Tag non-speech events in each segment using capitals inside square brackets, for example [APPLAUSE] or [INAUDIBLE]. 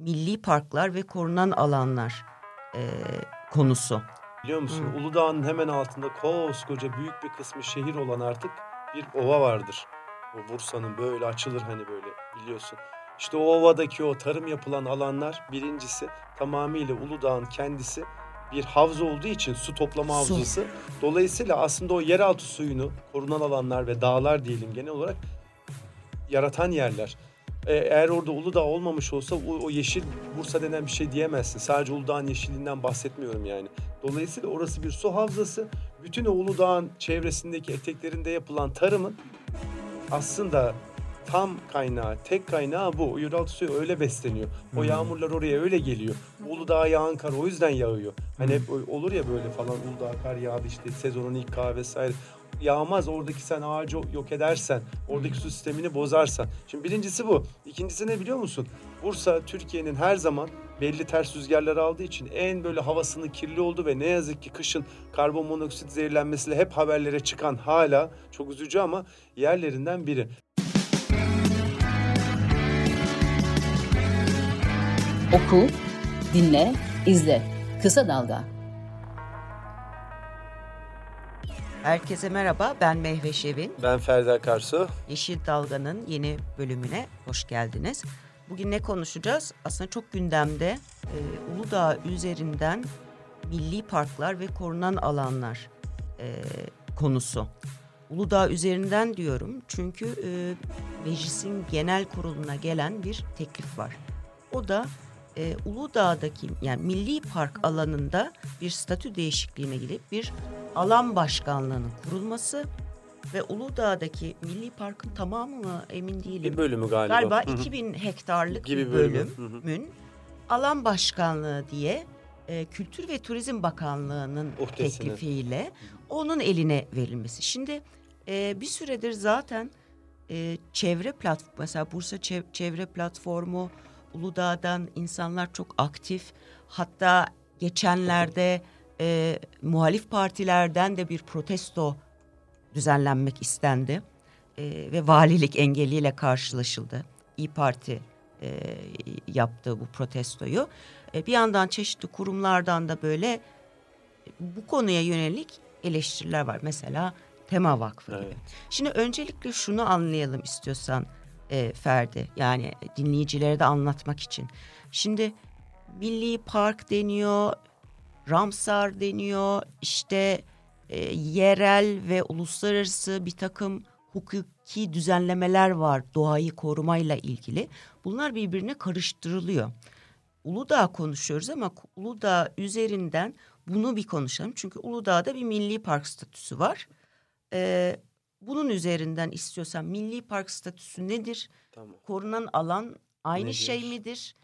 milli parklar ve korunan alanlar e, konusu. Biliyor musun Hı. Uludağ'ın hemen altında koskoca büyük bir kısmı şehir olan artık bir ova vardır. O Bursa'nın böyle açılır hani böyle biliyorsun. İşte o ovadaki o tarım yapılan alanlar birincisi tamamıyla Uludağ'ın kendisi bir havza olduğu için su toplama havzası. Dolayısıyla aslında o yeraltı suyunu korunan alanlar ve dağlar diyelim genel olarak yaratan yerler. E, eğer orada Uludağ olmamış olsa o, o yeşil Bursa denen bir şey diyemezsin. Sadece Uludağ'ın yeşilliğinden bahsetmiyorum yani. Dolayısıyla orası bir su havzası. Bütün o Uludağ'ın çevresindeki eteklerinde yapılan tarımın aslında tam kaynağı, tek kaynağı bu. Yeraltı suyu öyle besleniyor. O hmm. yağmurlar oraya öyle geliyor. Uludağ'a yağan kar o yüzden yağıyor. Hani hep olur ya böyle falan Uludağ kar yağdı işte sezonun ilk kahve vesaire yağmaz. Oradaki sen ağacı yok edersen, oradaki su sistemini bozarsan. Şimdi birincisi bu. İkincisi ne biliyor musun? Bursa Türkiye'nin her zaman belli ters rüzgarlar aldığı için en böyle havasının kirli oldu ve ne yazık ki kışın karbon monoksit zehirlenmesiyle hep haberlere çıkan hala çok üzücü ama yerlerinden biri. Oku, dinle, izle. Kısa Dalga. Herkese merhaba, ben Mehve Şevin. Ben Ferda Karsu. Yeşil Dalga'nın yeni bölümüne hoş geldiniz. Bugün ne konuşacağız? Aslında çok gündemde e, Uludağ üzerinden milli parklar ve korunan alanlar e, konusu. Uludağ üzerinden diyorum çünkü e, meclisin genel kuruluna gelen bir teklif var. O da e, Uludağ'daki yani milli park alanında bir statü değişikliğine gidip bir alan başkanlığının kurulması ve Uludağ'daki milli parkın tamamı mı emin değilim. Bir bölümü galiba. Galiba 2000 hektarlık Gibi bir bölüm. bölümün alan başkanlığı diye e, Kültür ve Turizm Bakanlığı'nın teklifiyle onun eline verilmesi. Şimdi e, bir süredir zaten e, çevre platformu mesela Bursa Çevre Platformu Uludağ'dan insanlar çok aktif. Hatta geçenlerde e, muhalif partilerden de bir protesto düzenlenmek istendi. E, ve valilik engeliyle karşılaşıldı. İyi Parti e, yaptığı bu protestoyu. E, bir yandan çeşitli kurumlardan da böyle bu konuya yönelik eleştiriler var. Mesela Tema Vakfı evet. gibi. Şimdi öncelikle şunu anlayalım istiyorsan e, Ferdi. Yani dinleyicilere de anlatmak için. Şimdi Milli Park deniyor, Ramsar deniyor, işte e, yerel ve uluslararası bir takım hukuki düzenlemeler var doğayı korumayla ilgili. Bunlar birbirine karıştırılıyor. Uludağ konuşuyoruz ama Uludağ üzerinden bunu bir konuşalım. Çünkü Uludağ'da bir milli park statüsü var. Ee, bunun üzerinden istiyorsan milli park statüsü nedir? Tamam. Korunan alan aynı nedir? şey midir?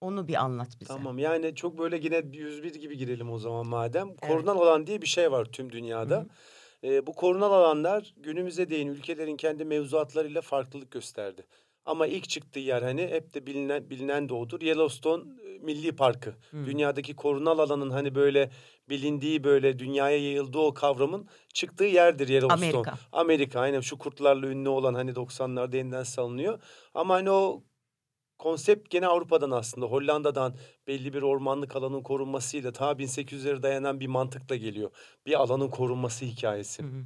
Onu bir anlat bize. Tamam yani çok böyle yine 101 gibi girelim o zaman madem. Evet. Korunan alan diye bir şey var tüm dünyada. Hı hı. Ee, bu korunan alanlar günümüze değin ülkelerin kendi mevzuatlarıyla farklılık gösterdi. Ama ilk çıktığı yer hani hep de bilinen, bilinen de odur. Yellowstone e, Milli Parkı. Hmm. Dünyadaki korunal alanın hani böyle bilindiği böyle dünyaya yayıldığı o kavramın çıktığı yerdir Yellowstone. Amerika. Amerika aynen şu kurtlarla ünlü olan hani 90'larda yeniden salınıyor. Ama hani o konsept gene Avrupa'dan aslında Hollanda'dan belli bir ormanlık alanın korunmasıyla ta 1800'lere dayanan bir mantıkla geliyor. Bir alanın korunması hikayesi. Hı hı.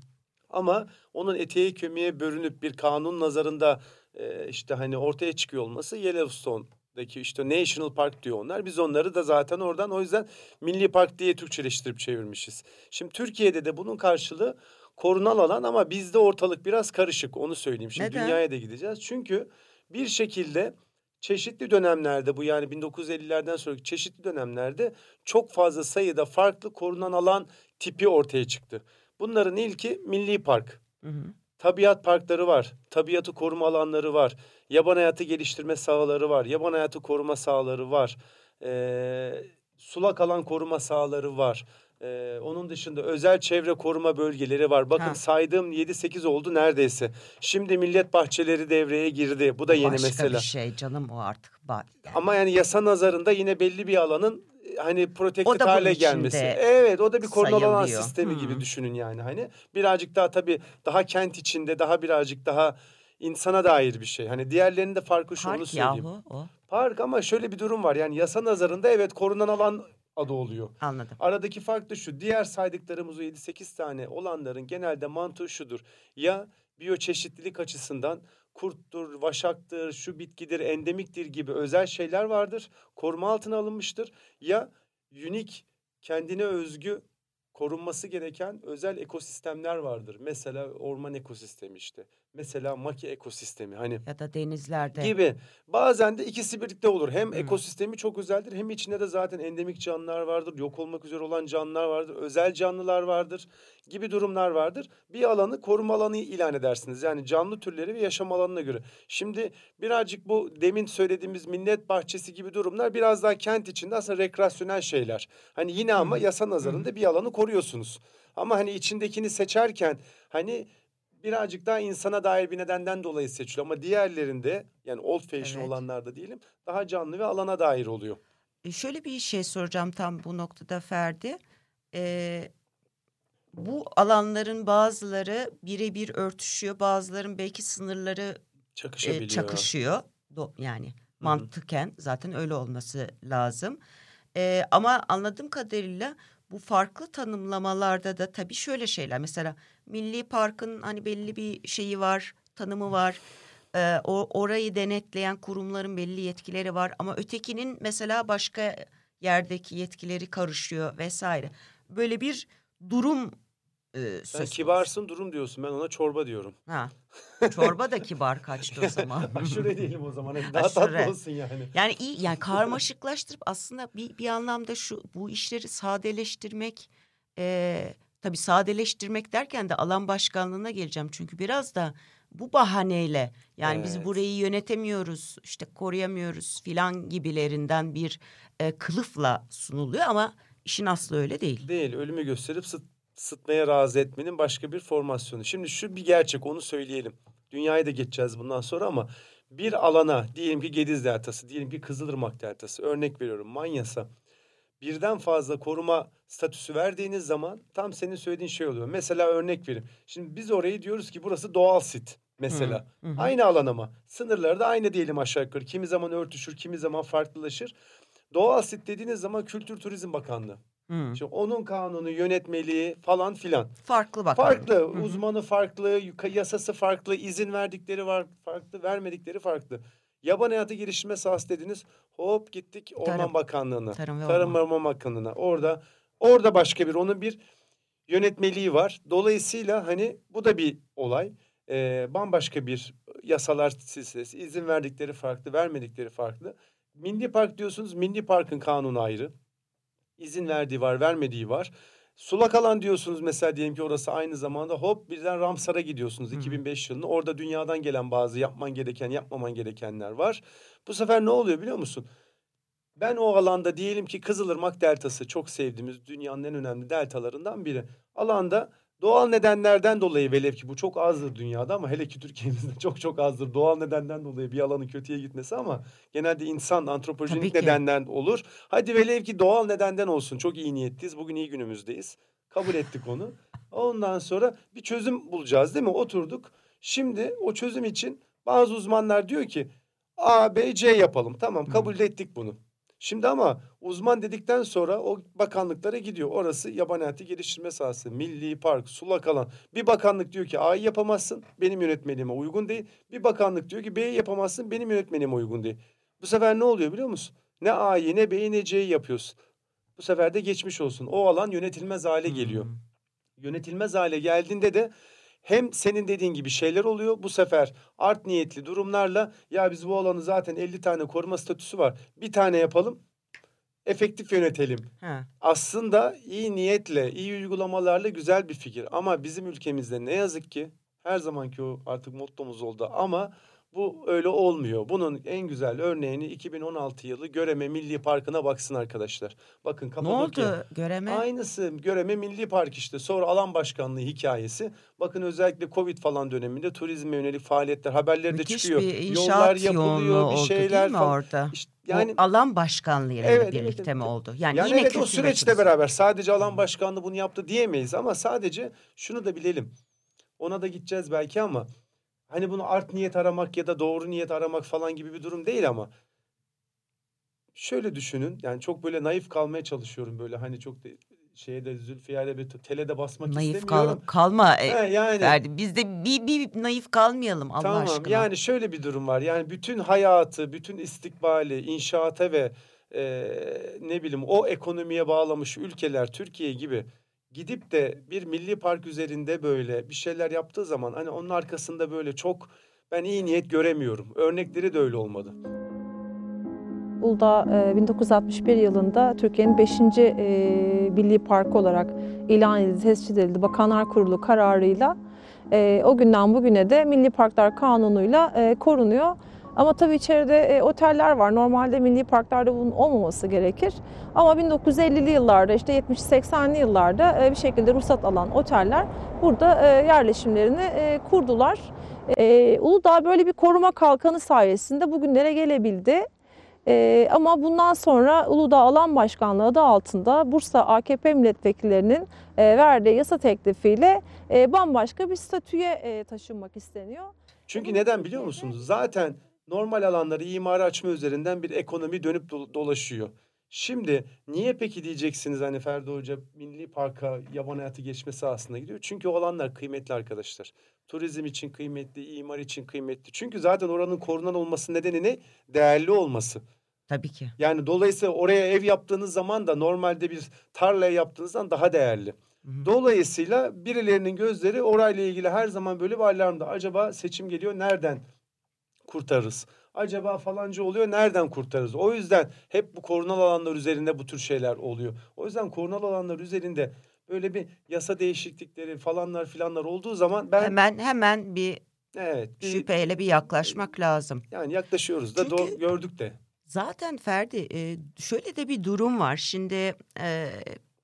Ama onun eteği kömüğe bürünüp bir kanun nazarında e, işte hani ortaya çıkıyor olması Yellowstone'daki işte National Park diyor onlar. Biz onları da zaten oradan o yüzden Milli Park diye Türkçeleştirip çevirmişiz. Şimdi Türkiye'de de bunun karşılığı korunal alan ama bizde ortalık biraz karışık onu söyleyeyim. Şimdi Neden? dünyaya da gideceğiz. Çünkü bir şekilde çeşitli dönemlerde bu yani 1950'lerden sonraki çeşitli dönemlerde çok fazla sayıda farklı korunan alan tipi ortaya çıktı. Bunların ilki Milli Park. Hı hı. Tabiat parkları var. Tabiatı koruma alanları var. Yaban hayatı geliştirme sahaları var. Yaban hayatı koruma sahaları var. Ee, sulak alan koruma sahaları var. Ee, onun dışında özel çevre koruma bölgeleri var. Bakın ha. saydığım 7-8 oldu neredeyse. Şimdi millet bahçeleri devreye girdi. Bu da yeni Başka mesela. Başka bir şey canım o artık. Yani. Ama yani yasa nazarında yine belli bir alanın hani protected hale gelmesi. Evet o da bir korunalı alan sistemi hmm. gibi düşünün yani hani. Birazcık daha tabii daha kent içinde daha birazcık daha insana dair bir şey. Hani diğerlerinin de farkı şu Park onu söyleyeyim. Yahu, o. Park ama şöyle bir durum var. Yani yasa nazarında evet korunan alan adı oluyor. Anladım. Aradaki fark da şu. Diğer saydıklarımız o 7-8 tane olanların genelde mantığı şudur. Ya biyoçeşitlilik açısından kurttur, vaşaktır, şu bitkidir, endemiktir gibi özel şeyler vardır. Koruma altına alınmıştır. Ya unik, kendine özgü korunması gereken özel ekosistemler vardır. Mesela orman ekosistemi işte. Mesela maki ekosistemi hani ya da denizlerde gibi. Bazen de ikisi birlikte olur. Hem hmm. ekosistemi çok özeldir hem içinde de zaten endemik canlılar vardır. Yok olmak üzere olan canlılar vardır. Özel canlılar vardır gibi durumlar vardır. Bir alanı koruma alanı ilan edersiniz. Yani canlı türleri ve yaşam alanına göre. Şimdi birazcık bu demin söylediğimiz minnet bahçesi gibi durumlar biraz daha kent içinde aslında rekreasyonel şeyler. Hani yine ama yasa nazarında bir alanı koruyorsunuz. Ama hani içindekini seçerken hani birazcık daha insana dair bir nedenden dolayı seçiliyor. Ama diğerlerinde yani old fashion evet. olanlarda diyelim daha canlı ve alana dair oluyor. E şöyle bir şey soracağım tam bu noktada Ferdi. Ee, bu alanların bazıları birebir örtüşüyor. Bazıların belki sınırları e, çakışıyor. Do, yani Hı-hı. mantıken zaten öyle olması lazım. Ee, ama anladığım kadarıyla bu farklı tanımlamalarda da tabii şöyle şeyler. Mesela Milli Park'ın hani belli bir şeyi var, tanımı var. Ee, o orayı denetleyen kurumların belli yetkileri var ama ötekinin mesela başka yerdeki yetkileri karışıyor vesaire. Böyle bir durum e, Sen kibarsın durum diyorsun. Ben ona çorba diyorum. Ha. Çorba da kibar kaçtı o [LAUGHS] zaman. [LAUGHS] Aşure diyelim o zaman. Daha Aşure. tatlı olsun yani. Yani iyi yani karmaşıklaştırıp aslında bir, bir anlamda şu bu işleri sadeleştirmek e, tabii sadeleştirmek derken de alan başkanlığına geleceğim. Çünkü biraz da bu bahaneyle yani evet. biz burayı yönetemiyoruz işte koruyamıyoruz filan gibilerinden bir e, kılıfla sunuluyor ama işin aslı öyle değil. Değil ölümü gösterip sıt sıtmaya razı etmenin başka bir formasyonu. Şimdi şu bir gerçek onu söyleyelim. Dünyayı da geçeceğiz bundan sonra ama bir alana diyelim ki Gediz Deltası, diyelim ki Kızılırmak Deltası örnek veriyorum Manyas'a birden fazla koruma statüsü verdiğiniz zaman tam senin söylediğin şey oluyor. Mesela örnek vereyim. Şimdi biz orayı diyoruz ki burası doğal sit mesela. Hı hı. Aynı alan ama sınırları da aynı diyelim aşağı yukarı. Kimi zaman örtüşür, kimi zaman farklılaşır. Doğal sit dediğiniz zaman Kültür Turizm Bakanlığı. Hı. İşte onun kanunu, yönetmeliği falan filan. Farklı bak. Farklı. Hı. Uzmanı farklı, yasası farklı, izin verdikleri var farklı, vermedikleri farklı. Yaban hayatı geliştirme sahası dediniz. Hop gittik Orman Tarım. Bakanlığı'na. Tarım ve Tarım Orman. Bakanlığı'na. Orada orada başka bir onun bir yönetmeliği var. Dolayısıyla hani bu da bir olay. Ee, bambaşka bir yasalar silsilesi. izin verdikleri farklı, vermedikleri farklı. Milli Park diyorsunuz. Milli Park'ın kanunu ayrı izin verdiği var, vermediği var. Sulak alan diyorsunuz mesela diyelim ki orası aynı zamanda hop birden Ramsar'a gidiyorsunuz Hı. 2005 yılında. Orada dünyadan gelen bazı yapman gereken, yapmaman gerekenler var. Bu sefer ne oluyor biliyor musun? Ben o alanda diyelim ki Kızılırmak Deltası çok sevdiğimiz dünyanın en önemli deltalarından biri. Alanda Doğal nedenlerden dolayı velev ki bu çok azdır dünyada ama hele ki Türkiye'mizde [LAUGHS] çok çok azdır. Doğal nedenden dolayı bir alanın kötüye gitmesi ama genelde insan antropojenik nedenden olur. Hadi velev ki doğal nedenden olsun. Çok iyi niyetliyiz. Bugün iyi günümüzdeyiz. Kabul ettik onu. Ondan sonra bir çözüm bulacağız değil mi? Oturduk. Şimdi o çözüm için bazı uzmanlar diyor ki A, B, C yapalım. Tamam kabul ettik bunu. Şimdi ama uzman dedikten sonra o bakanlıklara gidiyor. Orası yaban hayatı geliştirme sahası, milli park, sulak alan. Bir bakanlık diyor ki A'yı yapamazsın, benim yönetmeliğime uygun değil. Bir bakanlık diyor ki B'yi yapamazsın, benim yönetmeliğime uygun değil. Bu sefer ne oluyor biliyor musun? Ne A'yı ne B'yi ne C'yi yapıyorsun. Bu sefer de geçmiş olsun. O alan yönetilmez hale geliyor. Hmm. Yönetilmez hale geldiğinde de hem senin dediğin gibi şeyler oluyor. Bu sefer art niyetli durumlarla ya biz bu alanı zaten 50 tane koruma statüsü var. Bir tane yapalım. Efektif yönetelim. He. Aslında iyi niyetle, iyi uygulamalarla güzel bir fikir. Ama bizim ülkemizde ne yazık ki her zamanki o artık mottomuz oldu ama bu öyle olmuyor. Bunun en güzel örneğini 2016 yılı Göreme Milli Parkı'na baksın arkadaşlar. Bakın Kapadokya. Ne oldu Göreme? Aynısı Göreme Milli Park işte. Sonra alan başkanlığı hikayesi. Bakın özellikle Covid falan döneminde turizme yönelik faaliyetler haberleri Müthiş de çıkıyor. Bir Yollar yapılıyor, bir şeyler falan. orada? İşte yani o alan başkanlığı ile evet, birlikte evet, mi oldu? Yani, yani yine evet o süreçle beraber sadece alan başkanlığı bunu yaptı diyemeyiz ama sadece şunu da bilelim. Ona da gideceğiz belki ama Hani bunu art niyet aramak ya da doğru niyet aramak falan gibi bir durum değil ama şöyle düşünün. Yani çok böyle naif kalmaya çalışıyorum böyle hani çok de, şeye de Zülfiyar'e bir tele de basmak naif istemiyorum. Kal, kalma. E, He, yani. Ferdi, biz de bir, bir naif kalmayalım Allah tamam, aşkına. Yani şöyle bir durum var. Yani bütün hayatı, bütün istikbali, inşaata ve e, ne bileyim o ekonomiye bağlamış ülkeler Türkiye gibi gidip de bir milli park üzerinde böyle bir şeyler yaptığı zaman hani onun arkasında böyle çok ben iyi niyet göremiyorum. Örnekleri de öyle olmadı. Uludağ 1961 yılında Türkiye'nin 5. milli parkı olarak ilan edildi, tescil edildi. Bakanlar Kurulu kararıyla o günden bugüne de Milli Parklar Kanunu'yla korunuyor. Ama tabii içeride e, oteller var. Normalde milli parklarda bunun olmaması gerekir. Ama 1950'li yıllarda işte 70-80'li yıllarda e, bir şekilde ruhsat alan oteller burada e, yerleşimlerini e, kurdular. E, Uludağ böyle bir koruma kalkanı sayesinde bugünlere gelebildi. Ee, ama bundan sonra Uludağ Alan Başkanlığı adı altında Bursa AKP milletvekillerinin e, verdiği yasa teklifiyle e, bambaşka bir statüye e, taşınmak isteniyor. Çünkü neden biliyor musunuz? Zaten normal alanları imara açma üzerinden bir ekonomi dönüp dolaşıyor. Şimdi niye peki diyeceksiniz hani Ferdi Hoca Milli Park'a yaban hayatı geçme sahasına gidiyor? Çünkü o alanlar kıymetli arkadaşlar. Turizm için kıymetli, imar için kıymetli. Çünkü zaten oranın korunan olması nedeni ne? Değerli olması. Tabii ki. Yani dolayısıyla oraya ev yaptığınız zaman da normalde bir tarlaya yaptığınızdan daha değerli. Hı-hı. Dolayısıyla birilerinin gözleri orayla ilgili her zaman böyle bir alarmda. Acaba seçim geliyor nereden kurtarırız? Acaba falanca oluyor nereden kurtarırız? O yüzden hep bu korunal alanlar üzerinde bu tür şeyler oluyor. O yüzden korunal alanlar üzerinde böyle bir yasa değişiklikleri falanlar filanlar olduğu zaman ben hemen hemen bir Evet. Bir, şüpheyle bir yaklaşmak lazım. Yani yaklaşıyoruz da Çünkü, gördük de. Zaten Ferdi şöyle de bir durum var. Şimdi e,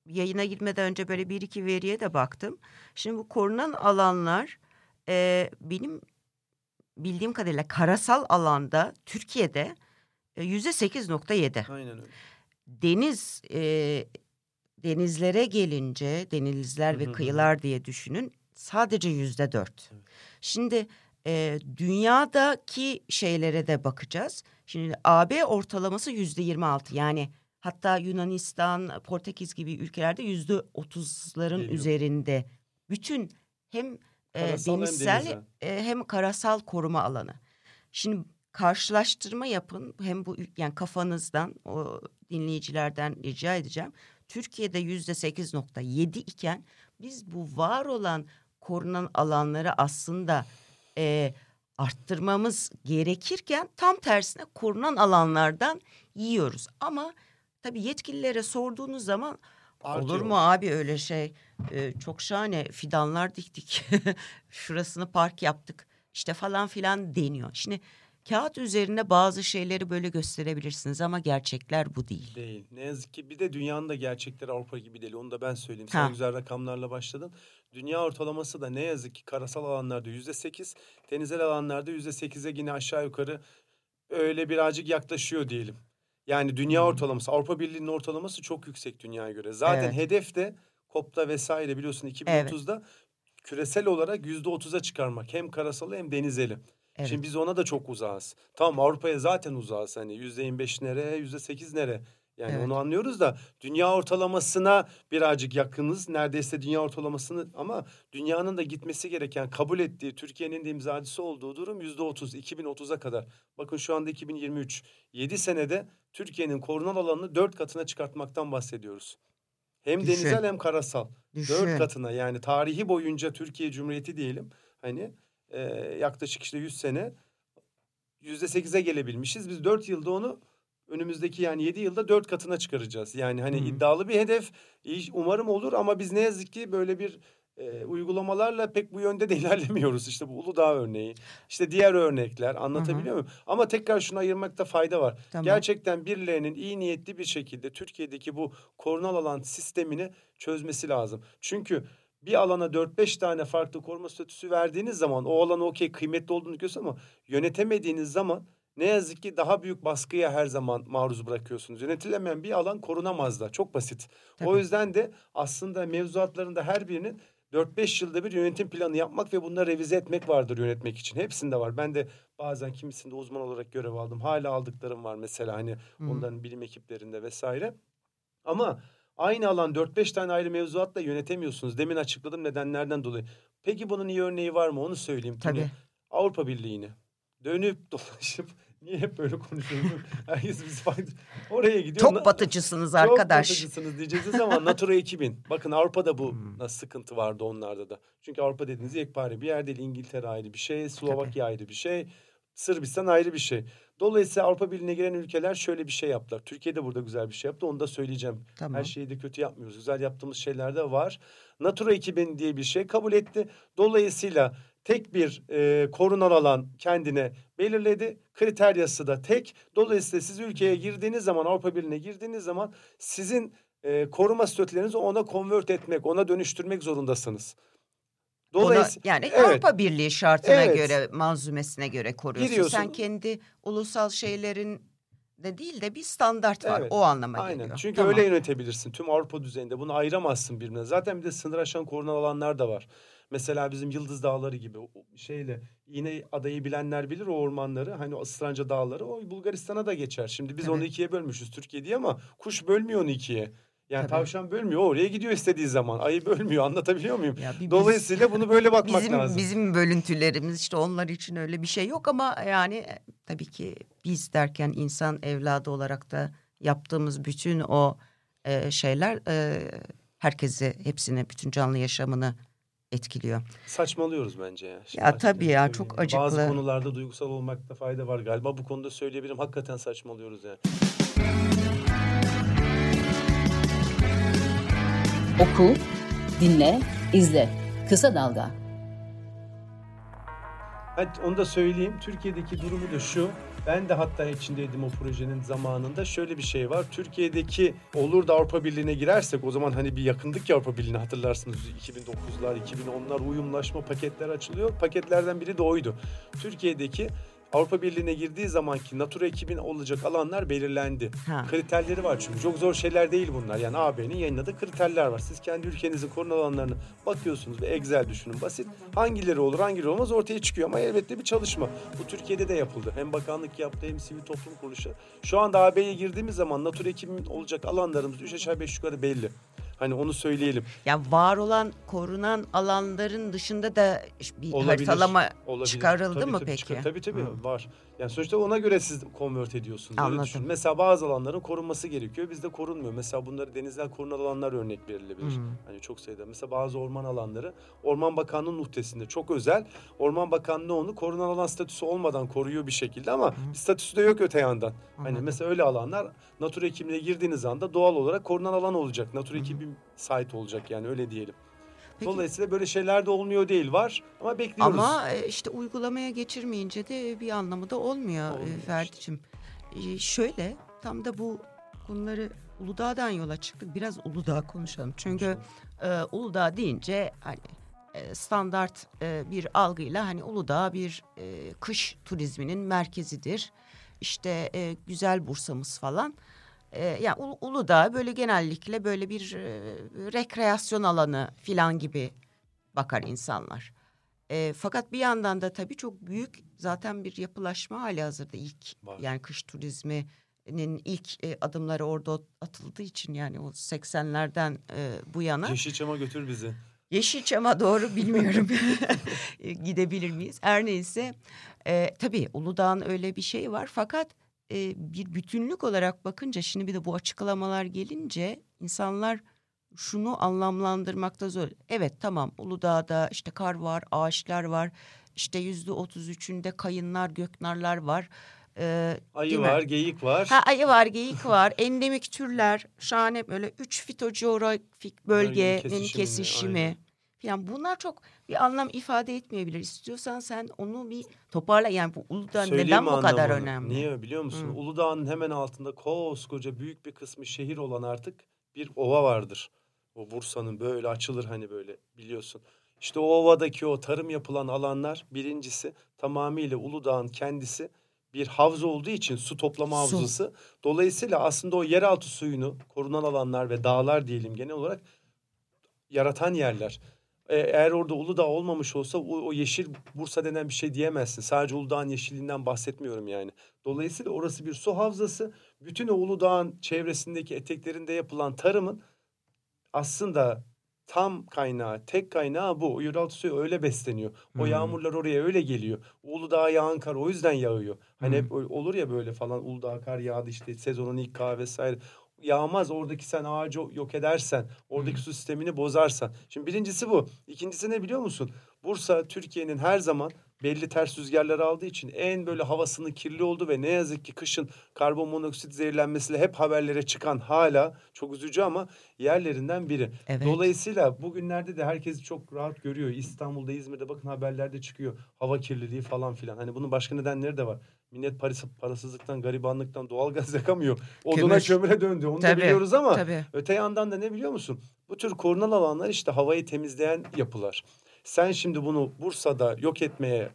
yayına girmeden önce böyle bir iki veriye de baktım. Şimdi bu korunan alanlar e, benim bildiğim kadarıyla karasal alanda Türkiye'de yüzde sekiz nokta yedi. Aynen öyle. Deniz e, denizlere gelince denizler ve kıyılar diye düşünün sadece yüzde dört. Şimdi e, dünyadaki şeylere de bakacağız. Şimdi AB ortalaması yüzde yirmi altı yani hatta Yunanistan, Portekiz gibi ülkelerde yüzde otuzların üzerinde bütün hem e, denizsel hem, e, hem karasal koruma alanı. Şimdi karşılaştırma yapın hem bu yani kafanızdan o dinleyicilerden rica edeceğim. Türkiye'de yüzde sekiz nokta yedi iken biz bu var olan korunan alanları aslında e, arttırmamız gerekirken tam tersine korunan alanlardan yiyoruz. Ama tabii yetkililere sorduğunuz zaman Artıyor. olur mu abi öyle şey ee, çok şahane fidanlar diktik [LAUGHS] şurasını park yaptık işte falan filan deniyor. Şimdi kağıt üzerine bazı şeyleri böyle gösterebilirsiniz ama gerçekler bu değil. Değil. Ne yazık ki bir de dünyanın da gerçekleri Avrupa gibi değil. Onu da ben söyleyeyim. Sen ha. güzel rakamlarla başladın. Dünya ortalaması da ne yazık ki karasal alanlarda yüzde sekiz, denizel alanlarda yüzde sekize yine aşağı yukarı öyle birazcık yaklaşıyor diyelim. Yani dünya ortalaması, Avrupa Birliği'nin ortalaması çok yüksek dünyaya göre. Zaten evet. hedef de COP'ta vesaire biliyorsun 2030'da evet. küresel olarak yüzde otuza çıkarmak. Hem karasalı hem denizeli. Evet. Şimdi biz ona da çok uzağız. Tamam Avrupa'ya zaten uzağız. Hani yüzde yirmi beş nere, yüzde sekiz nere. Yani evet. onu anlıyoruz da dünya ortalamasına birazcık yakınız. Neredeyse dünya ortalamasını ama dünyanın da gitmesi gereken kabul ettiği Türkiye'nin de imzacısı olduğu durum yüzde otuz 2030'a kadar. Bakın şu anda 2023 7 senede Türkiye'nin korunal alanını dört katına çıkartmaktan bahsediyoruz. Hem Düşün. denizel hem karasal. Düşün. Dört katına yani tarihi boyunca Türkiye Cumhuriyeti diyelim. Hani e, yaklaşık işte 100 sene yüzde sekize gelebilmişiz. Biz dört yılda onu önümüzdeki yani yedi yılda dört katına çıkaracağız. Yani hani Hı-hı. iddialı bir hedef umarım olur ama biz ne yazık ki böyle bir e, uygulamalarla pek bu yönde de [LAUGHS] ilerlemiyoruz. İşte bu Uludağ örneği, işte diğer örnekler anlatabiliyor Hı-hı. muyum? Ama tekrar şunu ayırmakta fayda var. Tamam. Gerçekten birilerinin iyi niyetli bir şekilde Türkiye'deki bu korunal alan sistemini çözmesi lazım. Çünkü bir alana 4-5 tane farklı koruma statüsü verdiğiniz zaman o alan okey kıymetli olduğunu görüyorsun ama yönetemediğiniz zaman ne yazık ki daha büyük baskıya her zaman maruz bırakıyorsunuz. Yönetilemeyen bir alan korunamaz da. Çok basit. Tabii. O yüzden de aslında mevzuatlarında her birinin 4-5 yılda bir yönetim planı yapmak ve bunları revize etmek vardır yönetmek için. Hepsinde var. Ben de bazen kimisinde uzman olarak görev aldım. Hala aldıklarım var mesela hani Hı. onların bilim ekiplerinde vesaire. Ama aynı alan 4-5 tane ayrı mevzuatla yönetemiyorsunuz. Demin açıkladım nedenlerden dolayı. Peki bunun iyi örneği var mı onu söyleyeyim. Tabii. Avrupa Birliği'ni dönüp dolaşıp Niye hep böyle konuşuyoruz? [LAUGHS] Herkes biz fayda... Oraya gidiyor. Çok batıcısınız arkadaş. Çok batıcısınız diyeceğiz ama [LAUGHS] Natura 2000. Bakın Avrupa'da bu hmm. sıkıntı vardı onlarda da. Çünkü Avrupa dediğiniz yekpare bir yer değil. İngiltere ayrı bir şey. Slovakya ayrı bir şey. Sırbistan ayrı bir şey. Dolayısıyla Avrupa Birliği'ne giren ülkeler şöyle bir şey yaptılar. Türkiye de burada güzel bir şey yaptı. Onu da söyleyeceğim. Tamam. Her şeyi de kötü yapmıyoruz. Güzel yaptığımız şeyler de var. Natura 2000 diye bir şey kabul etti. Dolayısıyla tek bir e, korunan alan kendine belirledi. Kriteryası da tek. Dolayısıyla siz ülkeye girdiğiniz zaman Avrupa Birliği'ne girdiğiniz zaman sizin e, koruma statülerinizi ona konvert etmek, ona dönüştürmek zorundasınız. Dolayısıyla Ona, yani evet, Avrupa Birliği şartına evet, göre, manzumesine göre koruyorsun. Giriyorsun. Sen kendi ulusal şeylerin de değil de bir standart var. Evet, o anlama aynen. geliyor. Çünkü tamam. öyle yönetebilirsin. Tüm Avrupa düzeyinde bunu ayıramazsın birbirine. Zaten bir de sınır aşan korunan alanlar da var. Mesela bizim Yıldız Dağları gibi şeyle yine adayı bilenler bilir o ormanları. Hani o Isranca Dağları o Bulgaristan'a da geçer. Şimdi biz evet. onu ikiye bölmüşüz Türkiye diye ama kuş bölmüyor onu ikiye. Yani Tabii. tavşan bölmüyor. Oraya gidiyor istediği zaman. Ayı bölmüyor. Anlatabiliyor muyum? Ya biz, Dolayısıyla bunu böyle bakmak bizim, lazım. Bizim bölüntülerimiz işte onlar için öyle bir şey yok ama yani e, tabii ki biz derken insan evladı olarak da yaptığımız bütün o e, şeyler e, herkese hepsine bütün canlı yaşamını etkiliyor. Saçmalıyoruz bence ya. Şimdi ya tabii ya çok acıklı. Bazı konularda duygusal olmakta fayda var galiba. Bu konuda söyleyebilirim. Hakikaten saçmalıyoruz yani. Oku, dinle, izle. Kısa Dalga. Hadi onu da söyleyeyim. Türkiye'deki durumu da şu. Ben de hatta içindeydim o projenin zamanında. Şöyle bir şey var. Türkiye'deki olur da Avrupa Birliği'ne girersek o zaman hani bir yakındık ya Avrupa Birliği'ne hatırlarsınız. 2009'lar, 2010'lar uyumlaşma paketler açılıyor. Paketlerden biri de oydu. Türkiye'deki Avrupa Birliği'ne girdiği zamanki Natura 2000 olacak alanlar belirlendi. Ha. Kriterleri var çünkü. Çok zor şeyler değil bunlar. Yani AB'nin yayınladığı kriterler var. Siz kendi ülkenizin korona alanlarını bakıyorsunuz ve Excel düşünün basit. Hangileri olur hangileri olmaz ortaya çıkıyor ama elbette bir çalışma. Bu Türkiye'de de yapıldı. Hem bakanlık yaptı hem sivil toplum kuruluşu. Şu anda AB'ye girdiğimiz zaman Natura 2000 olacak alanlarımız 3 aşağı 5 yukarı belli. Hani onu söyleyelim. Ya var olan korunan alanların dışında da bir olabilir, haritalama olabilir. çıkarıldı tabii, mı tabii, peki? Çıkar, tabii tabii Hı. var. Yani sonuçta ona göre siz konvert ediyorsunuz. Anladım. Mesela bazı alanların korunması gerekiyor. Bizde korunmuyor. Mesela bunları denizler korunan alanlar örnek verilebilir. Hı. Hani çok sayıda. Mesela bazı orman alanları Orman Bakanlığı'nın muhtesinde çok özel. Orman Bakanlığı onu korunan alan statüsü olmadan koruyor bir şekilde ama Hı. bir statüsü de yok öte yandan. Hani mesela öyle alanlar Natura ekimine girdiğiniz anda doğal olarak korunan alan olacak. Natura 2000 site olacak yani öyle diyelim. Peki. Dolayısıyla böyle şeyler de olmuyor değil var ama bekliyoruz. Ama e, işte uygulamaya geçirmeyince de bir anlamı da olmuyor, olmuyor e, Ferdi'cim. Işte. Şöyle tam da bu konuları Uludağ'dan yola çıktık. Biraz Uludağ konuşalım. Çünkü e, Uludağ deyince hani e, standart e, bir algıyla hani Uludağ bir e, kış turizminin merkezidir. İşte e, güzel Bursa'mız falan. E, yani Uludağ böyle genellikle böyle bir e, rekreasyon alanı filan gibi bakar insanlar. E, fakat bir yandan da tabii çok büyük zaten bir yapılaşma hali hazırda ilk Var. yani kış turizminin ilk e, adımları orada atıldığı için yani o 80'lerden e, bu yana. Yeşilçam'a götür bizi. Yeşilçam'a doğru bilmiyorum [LAUGHS] gidebilir miyiz? Her neyse e, tabii Uludağ'ın öyle bir şey var fakat e, bir bütünlük olarak bakınca şimdi bir de bu açıklamalar gelince insanlar şunu anlamlandırmakta zor. Evet tamam Uludağ'da işte kar var, ağaçlar var. İşte yüzde otuz üçünde kayınlar, göknarlar var. Ee, ayı var, mi? geyik var. Ha, ayı var, geyik var. Endemik türler, şahane böyle üç fitocoğrafik bölgenin kesişimi. kesişimi. Yani bunlar çok bir anlam ifade etmeyebilir. İstiyorsan sen onu bir toparla. Yani bu Uludağ Söyleyeyim neden bu kadar önemli? Niye biliyor musun? Hı. Uludağ'ın hemen altında koskoca büyük bir kısmı şehir olan artık bir ova vardır. O Bursa'nın böyle açılır hani böyle biliyorsun. İşte o ovadaki o tarım yapılan alanlar birincisi tamamıyla Uludağ'ın kendisi bir havza olduğu için su toplama havzası. Dolayısıyla aslında o yeraltı suyunu korunan alanlar ve dağlar diyelim genel olarak yaratan yerler. E, eğer orada Uludağ olmamış olsa o, o yeşil Bursa denen bir şey diyemezsin. Sadece Uludağ'ın yeşilliğinden bahsetmiyorum yani. Dolayısıyla orası bir su havzası. Bütün o Uludağ'ın çevresindeki eteklerinde yapılan tarımın aslında tam kaynağı, tek kaynağı bu. Yeraltı suyu öyle besleniyor. O hmm. yağmurlar oraya öyle geliyor. Uludağ'a yağan kar o yüzden yağıyor. Hani hmm. hep olur ya böyle falan Uludağ kar yağdı işte sezonun ilk kar vesaire yağmaz. Oradaki sen ağacı yok edersen, oradaki su sistemini bozarsan. Şimdi birincisi bu. İkincisi ne biliyor musun? Bursa Türkiye'nin her zaman belli ters rüzgarlar aldığı için en böyle havasının kirli oldu ve ne yazık ki kışın karbon monoksit zehirlenmesiyle hep haberlere çıkan hala çok üzücü ama yerlerinden biri. Evet. Dolayısıyla bugünlerde de herkes çok rahat görüyor. İstanbul'da, İzmir'de bakın haberlerde çıkıyor. Hava kirliliği falan filan. Hani bunun başka nedenleri de var. Millet parası, parasızlıktan, garibanlıktan doğalgaz [LAUGHS] yakamıyor. Oduna Kömür. kömüre döndü. Onu tabii, da biliyoruz ama tabii. öte yandan da ne biliyor musun? Bu tür korunal alanlar işte havayı temizleyen yapılar. Sen şimdi bunu Bursa'da yok etmeye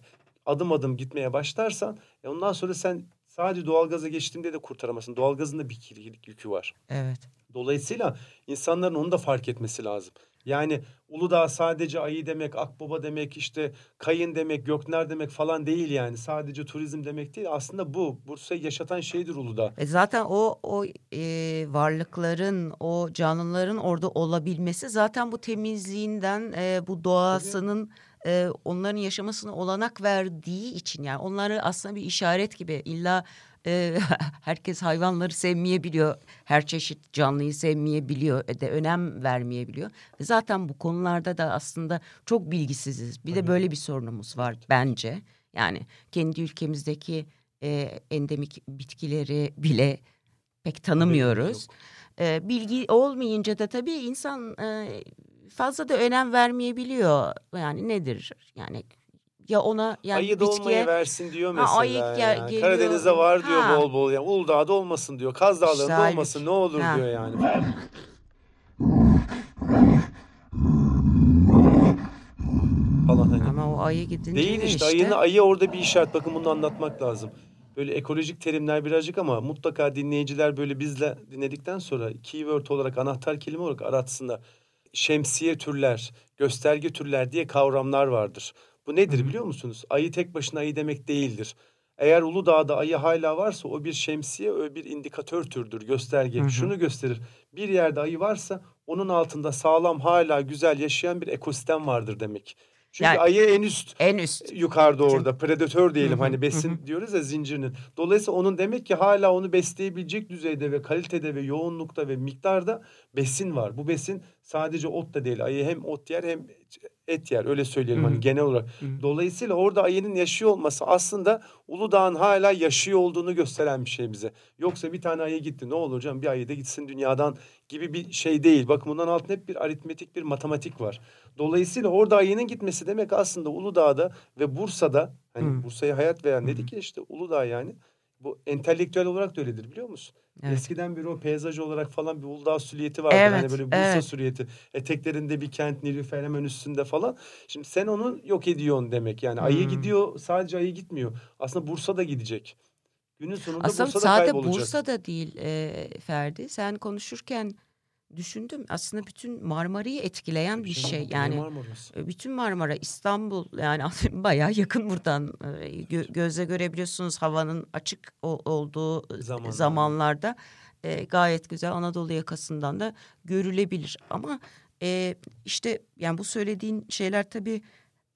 adım adım gitmeye başlarsan e ondan sonra sen sadece doğalgaza geçtiğinde de kurtaramazsın. Doğalgazın da bir kirlilik yükü var. Evet. Dolayısıyla insanların onu da fark etmesi lazım. Yani Uludağ sadece ayı demek, akbaba demek, işte kayın demek, gökner demek falan değil yani. Sadece turizm demek değil. Aslında bu Bursa'yı yaşatan şeydir Uludağ. E zaten o o e, varlıkların, o canlıların orada olabilmesi zaten bu temizliğinden, e, bu doğasının e, onların yaşamasına olanak verdiği için yani onları aslında bir işaret gibi illa e, [LAUGHS] herkes hayvanları sevmeyebiliyor. Her çeşit canlıyı sevmeyebiliyor. E, de önem vermeyebiliyor. Ve zaten bu konularda da aslında çok bilgisiziz. Bir de böyle bir sorunumuz var bence. Yani kendi ülkemizdeki e, endemik bitkileri bile pek tanımıyoruz. E, bilgi olmayınca da tabii insan e, fazla da önem vermeyebiliyor. Yani nedir? Yani ya ona yani ayı bitkiye... dolmayı versin diyor mesela. Ha, ayı yani. geliyor. Karadeniz'de var diyor ha. bol bol. Yani Uludağ'da olmasın diyor. Kaz Dağları'nda işte, olmasın ne olur ha. diyor yani. falan hani. Ama o ayı gidince Değil işte, işte ayını ayı orada bir işaret. Bakın bunu anlatmak lazım. Böyle ekolojik terimler birazcık ama mutlaka dinleyiciler böyle bizle dinledikten sonra keyword olarak anahtar kelime olarak aratsınlar. Şemsiye türler, gösterge türler diye kavramlar vardır. Bu nedir biliyor musunuz? Ayı tek başına ayı demek değildir. Eğer Uludağ'da ayı hala varsa o bir şemsiye, o bir indikatör türdür, gösterge. Hı hı. Şunu gösterir. Bir yerde ayı varsa onun altında sağlam hala güzel yaşayan bir ekosistem vardır demek. Çünkü yani, ayı en üst, en üst yukarıda orada predatör diyelim hani besin diyoruz ya zincirinin. Dolayısıyla onun demek ki hala onu besleyebilecek düzeyde ve kalitede ve yoğunlukta ve miktarda besin var. Bu besin sadece ot da değil. Ayı hem ot yer hem et yer öyle söyleyelim Hı-hı. hani genel olarak. Hı-hı. Dolayısıyla orada ayının yaşıyor olması aslında Uludağ'ın hala yaşıyor olduğunu gösteren bir şey bize. Yoksa bir tane ayı gitti ne olur canım bir ayı da gitsin dünyadan gibi bir şey değil. Bakın bundan altında hep bir aritmetik bir matematik var. Dolayısıyla orada ayının gitmesi demek aslında Uludağ'da ve Bursa'da hani Bursa'ya hayat veren dedik ya işte Uludağ yani bu entelektüel olarak da öyledir biliyor musun? Evet. Eskiden bir o peyzaj olarak falan bir Uludağ süliyeti vardı. Evet, hani böyle Bursa evet. süliyeti. Eteklerinde bir kent Nilüfer hemen üstünde falan. Şimdi sen onu yok ediyorsun demek. Yani hmm. ayı gidiyor sadece ayı gitmiyor. Aslında Bursa da gidecek. Günün sonunda Aslında Bursa'da sadece kaybolacak. Bursa'da değil e, Ferdi. Sen konuşurken düşündüm aslında bütün Marmara'yı etkileyen bir şey. Yani Marmara'sı. bütün Marmara, İstanbul yani [LAUGHS] bayağı yakın buradan gö gözle görebiliyorsunuz havanın açık olduğu Zamanlar. zamanlarda e, gayet güzel Anadolu yakasından da görülebilir. Ama e, işte yani bu söylediğin şeyler tabii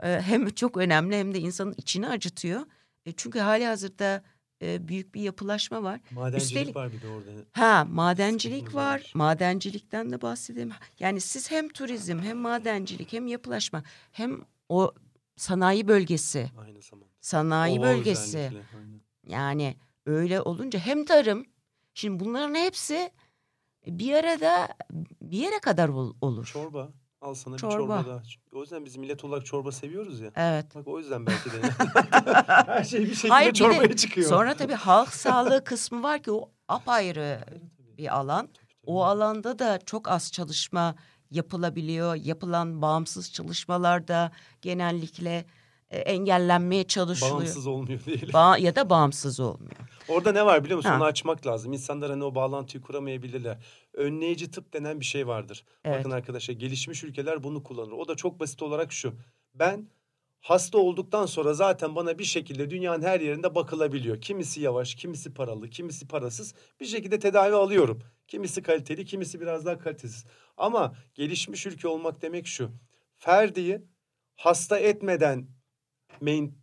e, hem çok önemli hem de insanın içini acıtıyor. E, çünkü hali hazırda e, büyük bir yapılaşma var. Madencilik Üstelik, var bir de orada. Ha madencilik var. var. Madencilikten de bahsedelim. Yani siz hem turizm hem madencilik hem yapılaşma hem o sanayi bölgesi. Aynı zamanda. Sanayi Oha bölgesi. Yani öyle olunca hem tarım. Şimdi bunların hepsi bir arada bir yere kadar olur. Çorba. Al sana çorba. bir çorba daha. O yüzden biz millet olarak çorba seviyoruz ya. Evet. Bak o yüzden belki de. [LAUGHS] Her şey bir şekilde Hayır, çorbaya de, çıkıyor. Sonra tabii halk sağlığı kısmı var ki o apayrı bir alan. O alanda da çok az çalışma yapılabiliyor. Yapılan bağımsız çalışmalarda genellikle engellenmeye çalışılıyor. Bağımsız olmuyor diyelim. Ba- ya da bağımsız olmuyor. Orada ne var biliyor musun? Ha. Onu açmak lazım. İnsanlar hani o bağlantıyı kuramayabilirler. Önleyici tıp denen bir şey vardır. Evet. Bakın arkadaşlar gelişmiş ülkeler bunu kullanır. O da çok basit olarak şu. Ben hasta olduktan sonra zaten bana bir şekilde dünyanın her yerinde bakılabiliyor. Kimisi yavaş, kimisi paralı, kimisi parasız. Bir şekilde tedavi alıyorum. Kimisi kaliteli, kimisi biraz daha kalitesiz. Ama gelişmiş ülke olmak demek şu. Ferdiyi hasta etmeden main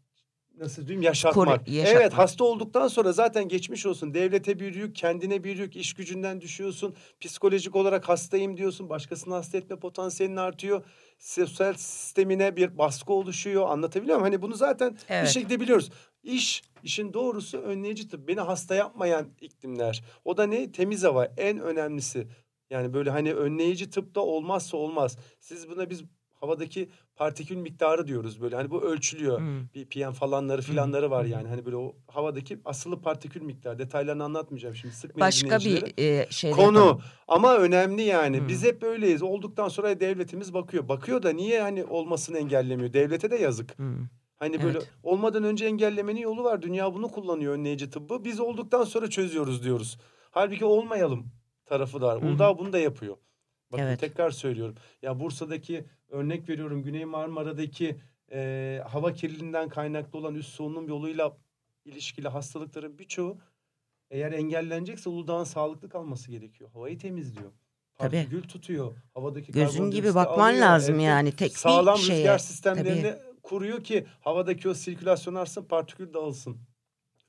nasıl diyeyim yaşatmak. Kore, yaşatmak. Evet hasta olduktan sonra zaten geçmiş olsun. Devlete bir yük, kendine bir yük, iş gücünden düşüyorsun. Psikolojik olarak hastayım diyorsun. Başkasını hasta etme potansiyelin artıyor. Sosyal sistemine bir baskı oluşuyor. Anlatabiliyor muyum? Hani bunu zaten evet. bir şekilde biliyoruz. İş, işin doğrusu önleyici tıp. Beni hasta yapmayan iklimler. O da ne? Temiz hava en önemlisi. Yani böyle hani önleyici tıpta olmazsa olmaz. Siz buna biz havadaki partikül miktarı diyoruz böyle. Hani bu ölçülüyor. Hmm. Bir PM falanları filanları var yani. Hani böyle o havadaki asılı partikül miktarı. Detaylarını anlatmayacağım şimdi. Sıkmayın Başka bir e, şey Konu yapalım. ama önemli yani. Hmm. Biz hep böyleyiz. Olduktan sonra devletimiz bakıyor. Bakıyor da niye hani olmasını engellemiyor? Devlete de yazık. Hmm. Hani böyle evet. olmadan önce engellemenin yolu var. Dünya bunu kullanıyor önleyici tıbbı. Biz olduktan sonra çözüyoruz diyoruz. Halbuki olmayalım tarafı da var. Uludağ bunu da yapıyor. Bakın evet. tekrar söylüyorum. Ya Bursa'daki örnek veriyorum Güney Marmara'daki e, hava kirliliğinden kaynaklı olan üst solunum yoluyla ilişkili hastalıkların birçoğu eğer engellenecekse Uludağ'ın sağlıklı kalması gerekiyor. Havayı temizliyor. Partikül tutuyor. Havadaki Gözün gibi bakman alıyor. lazım evet. yani. Tek Sağlam bir şeye. rüzgar sistemlerini Tabii. kuruyor ki havadaki o sirkülasyon artsın, partikül dağılsın.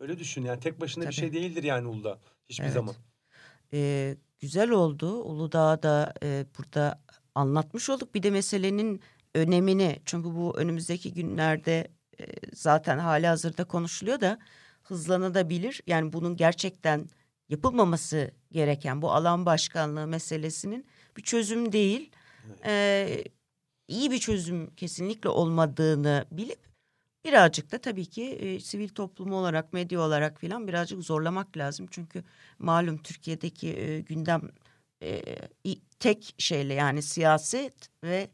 Öyle düşün yani tek başına Tabii. bir şey değildir yani Uludağ hiçbir evet. zaman. Ee, güzel oldu. Uludağ'da e, burada anlatmış olduk. Bir de meselenin önemini çünkü bu önümüzdeki günlerde e, zaten hali hazırda konuşuluyor da hızlanabilir. Yani bunun gerçekten yapılmaması gereken bu alan başkanlığı meselesinin bir çözüm değil. Evet. E, iyi bir çözüm kesinlikle olmadığını bilip birazcık da tabii ki e, sivil toplum olarak, medya olarak filan birazcık zorlamak lazım. Çünkü malum Türkiye'deki e, gündem e, tek şeyle yani siyaset ve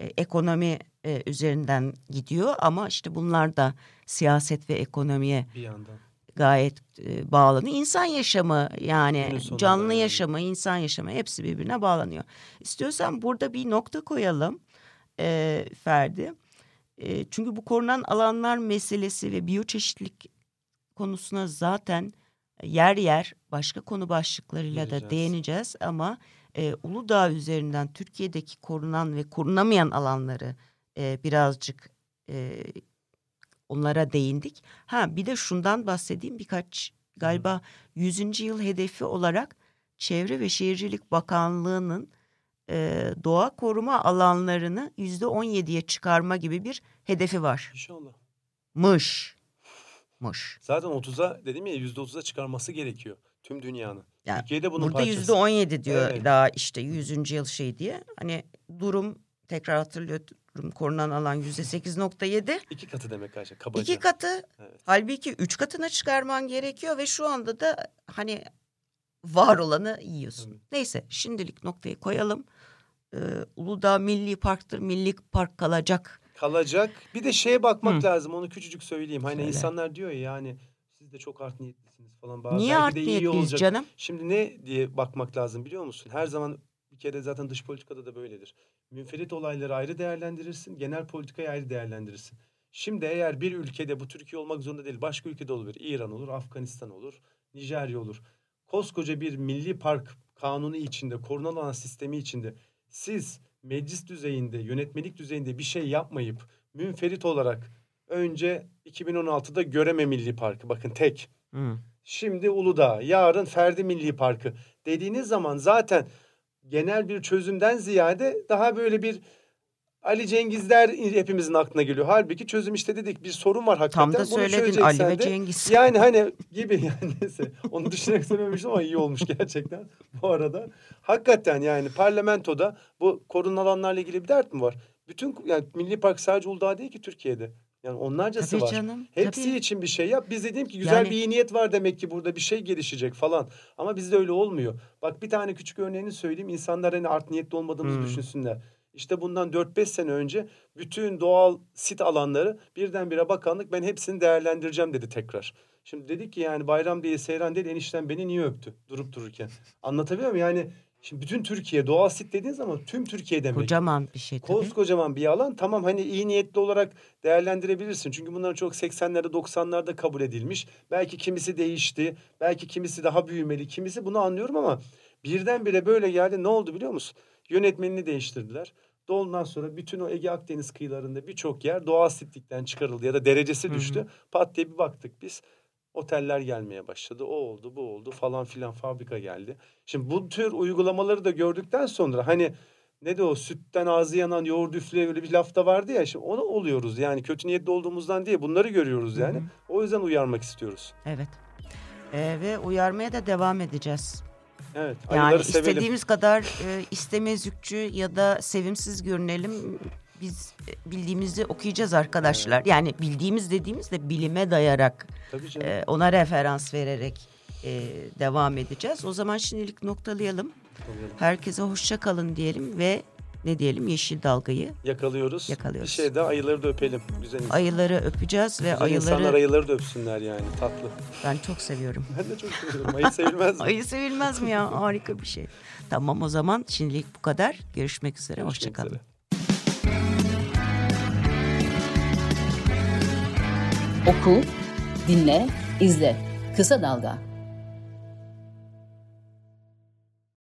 e, ekonomi e, üzerinden gidiyor ama işte bunlar da siyaset ve ekonomiye bir yandan gayet e, bağlanıyor. İnsan yaşamı yani canlı yaşamı, insan yaşamı hepsi birbirine bağlanıyor. İstiyorsan burada bir nokta koyalım e, Ferdi. E, çünkü bu korunan alanlar meselesi ve biyoçeşitlik konusuna zaten yer yer başka konu başlıklarıyla Geleceğiz. da değineceğiz ama e, Uludağ üzerinden Türkiye'deki korunan ve korunamayan alanları e, birazcık e, onlara değindik. Ha bir de şundan bahsedeyim birkaç galiba 100. yıl hedefi olarak Çevre ve Şehircilik Bakanlığı'nın e, doğa koruma alanlarını yüzde on yediye çıkarma gibi bir hedefi var. İnşallah. Mış. Mış. Zaten 30'a dedim ya yüzde otuz'a çıkarması gerekiyor tüm dünyanın. Yani Türkiye'de bunun burada on yedi diyor evet. daha işte yüzüncü yıl şey diye. Hani durum tekrar hatırlıyorum korunan alan yüzde sekiz nokta yedi. İki katı demek arkadaşlar kabaca. İki katı. Evet. Halbuki üç katına çıkarman gerekiyor ve şu anda da hani var olanı yiyorsun. Evet. Neyse şimdilik noktayı koyalım. Ee, Uludağ Milli Park'tır. Milli Park kalacak. Kalacak. Bir de şeye bakmak Hı. lazım. Onu küçücük söyleyeyim. Hani Söyle. insanlar diyor ya yani siz de çok art niyetlisiniz falan. Bazı Niye art niyetliyiz canım? Şimdi ne diye bakmak lazım biliyor musun? Her zaman bir kere zaten dış politikada da böyledir. Münferit olayları ayrı değerlendirirsin. Genel politikayı ayrı değerlendirirsin. Şimdi eğer bir ülkede bu Türkiye olmak zorunda değil. Başka ülkede olabilir. İran olur, Afganistan olur, Nijerya olur. Koskoca bir milli park kanunu içinde, korunan alan sistemi içinde siz meclis düzeyinde, yönetmelik düzeyinde bir şey yapmayıp münferit olarak önce 2016'da Göreme Milli Parkı bakın tek. Hı. Şimdi Uludağ, yarın Ferdi Milli Parkı dediğiniz zaman zaten genel bir çözümden ziyade daha böyle bir Ali Cengizler hepimizin aklına geliyor. Halbuki çözüm işte dedik bir sorun var hakikaten. Tam da söyledin Ali ve Cengiz. Yani hani gibi [LAUGHS] yani neyse. Onu düşünerek söylememiştim ama iyi olmuş gerçekten [LAUGHS] bu arada. Hakikaten yani parlamentoda bu korun alanlarla ilgili bir dert mi var? Bütün yani Milli Park sadece Uludağ değil ki Türkiye'de. Yani onlarcası tabii var. Canım, Hepsi tabii. için bir şey yap. Biz dedim ki güzel yani... bir iyi niyet var demek ki burada bir şey gelişecek falan. Ama bizde öyle olmuyor. Bak bir tane küçük örneğini söyleyeyim. İnsanlar hani art niyetli olmadığımızı hmm. düşünsünler. İşte bundan 4-5 sene önce bütün doğal sit alanları birdenbire bakanlık ben hepsini değerlendireceğim dedi tekrar. Şimdi dedik ki yani bayram değil seyran değil enişten beni niye öptü durup dururken. Anlatabiliyor muyum? Yani Şimdi bütün Türkiye doğal sit dediğin zaman tüm Türkiye demek. Kocaman bir şey tabii. Koskocaman bir alan. Tamam hani iyi niyetli olarak değerlendirebilirsin. Çünkü bunların çok 80'lerde 90'larda kabul edilmiş. Belki kimisi değişti. Belki kimisi daha büyümeli. Kimisi bunu anlıyorum ama birdenbire böyle geldi. Ne oldu biliyor musun? Yönetmenini değiştirdiler. Dolundan sonra bütün o Ege Akdeniz kıyılarında birçok yer doğal sitlikten çıkarıldı ya da derecesi düştü. Hı hı. Pat diye bir baktık biz. Oteller gelmeye başladı. O oldu, bu oldu falan filan fabrika geldi. Şimdi bu tür uygulamaları da gördükten sonra hani ne de o sütten ağzı yanan yoğurt üfleye öyle bir lafta vardı ya. Şimdi onu oluyoruz yani kötü niyetli olduğumuzdan değil bunları görüyoruz yani. Hı hı. O yüzden uyarmak istiyoruz. Evet. Ee, ve uyarmaya da devam edeceğiz. Evet. Yani istediğimiz kadar e, istemezlikçi ya da sevimsiz görünelim biz e, bildiğimizi okuyacağız arkadaşlar. Evet. Yani bildiğimiz dediğimiz de bilime dayarak e, ona referans vererek e, devam edeceğiz. O zaman şimdilik noktalayalım. Herkese hoşça kalın diyelim ve ne diyelim yeşil dalgayı yakalıyoruz. Yakalıyoruz. Bir şey de ayıları da öpelim. Güzel insan. Ayıları öpeceğiz ve Güzel ayıları insanlar ayıları da öpsünler yani tatlı. Ben çok seviyorum. ben de çok seviyorum. Ayı sevilmez mi? [LAUGHS] Ayı sevilmez mi ya? Harika bir şey. Tamam o zaman şimdilik bu kadar. Görüşmek üzere. Hoşçakalın. Oku, dinle, izle. Kısa Dalga.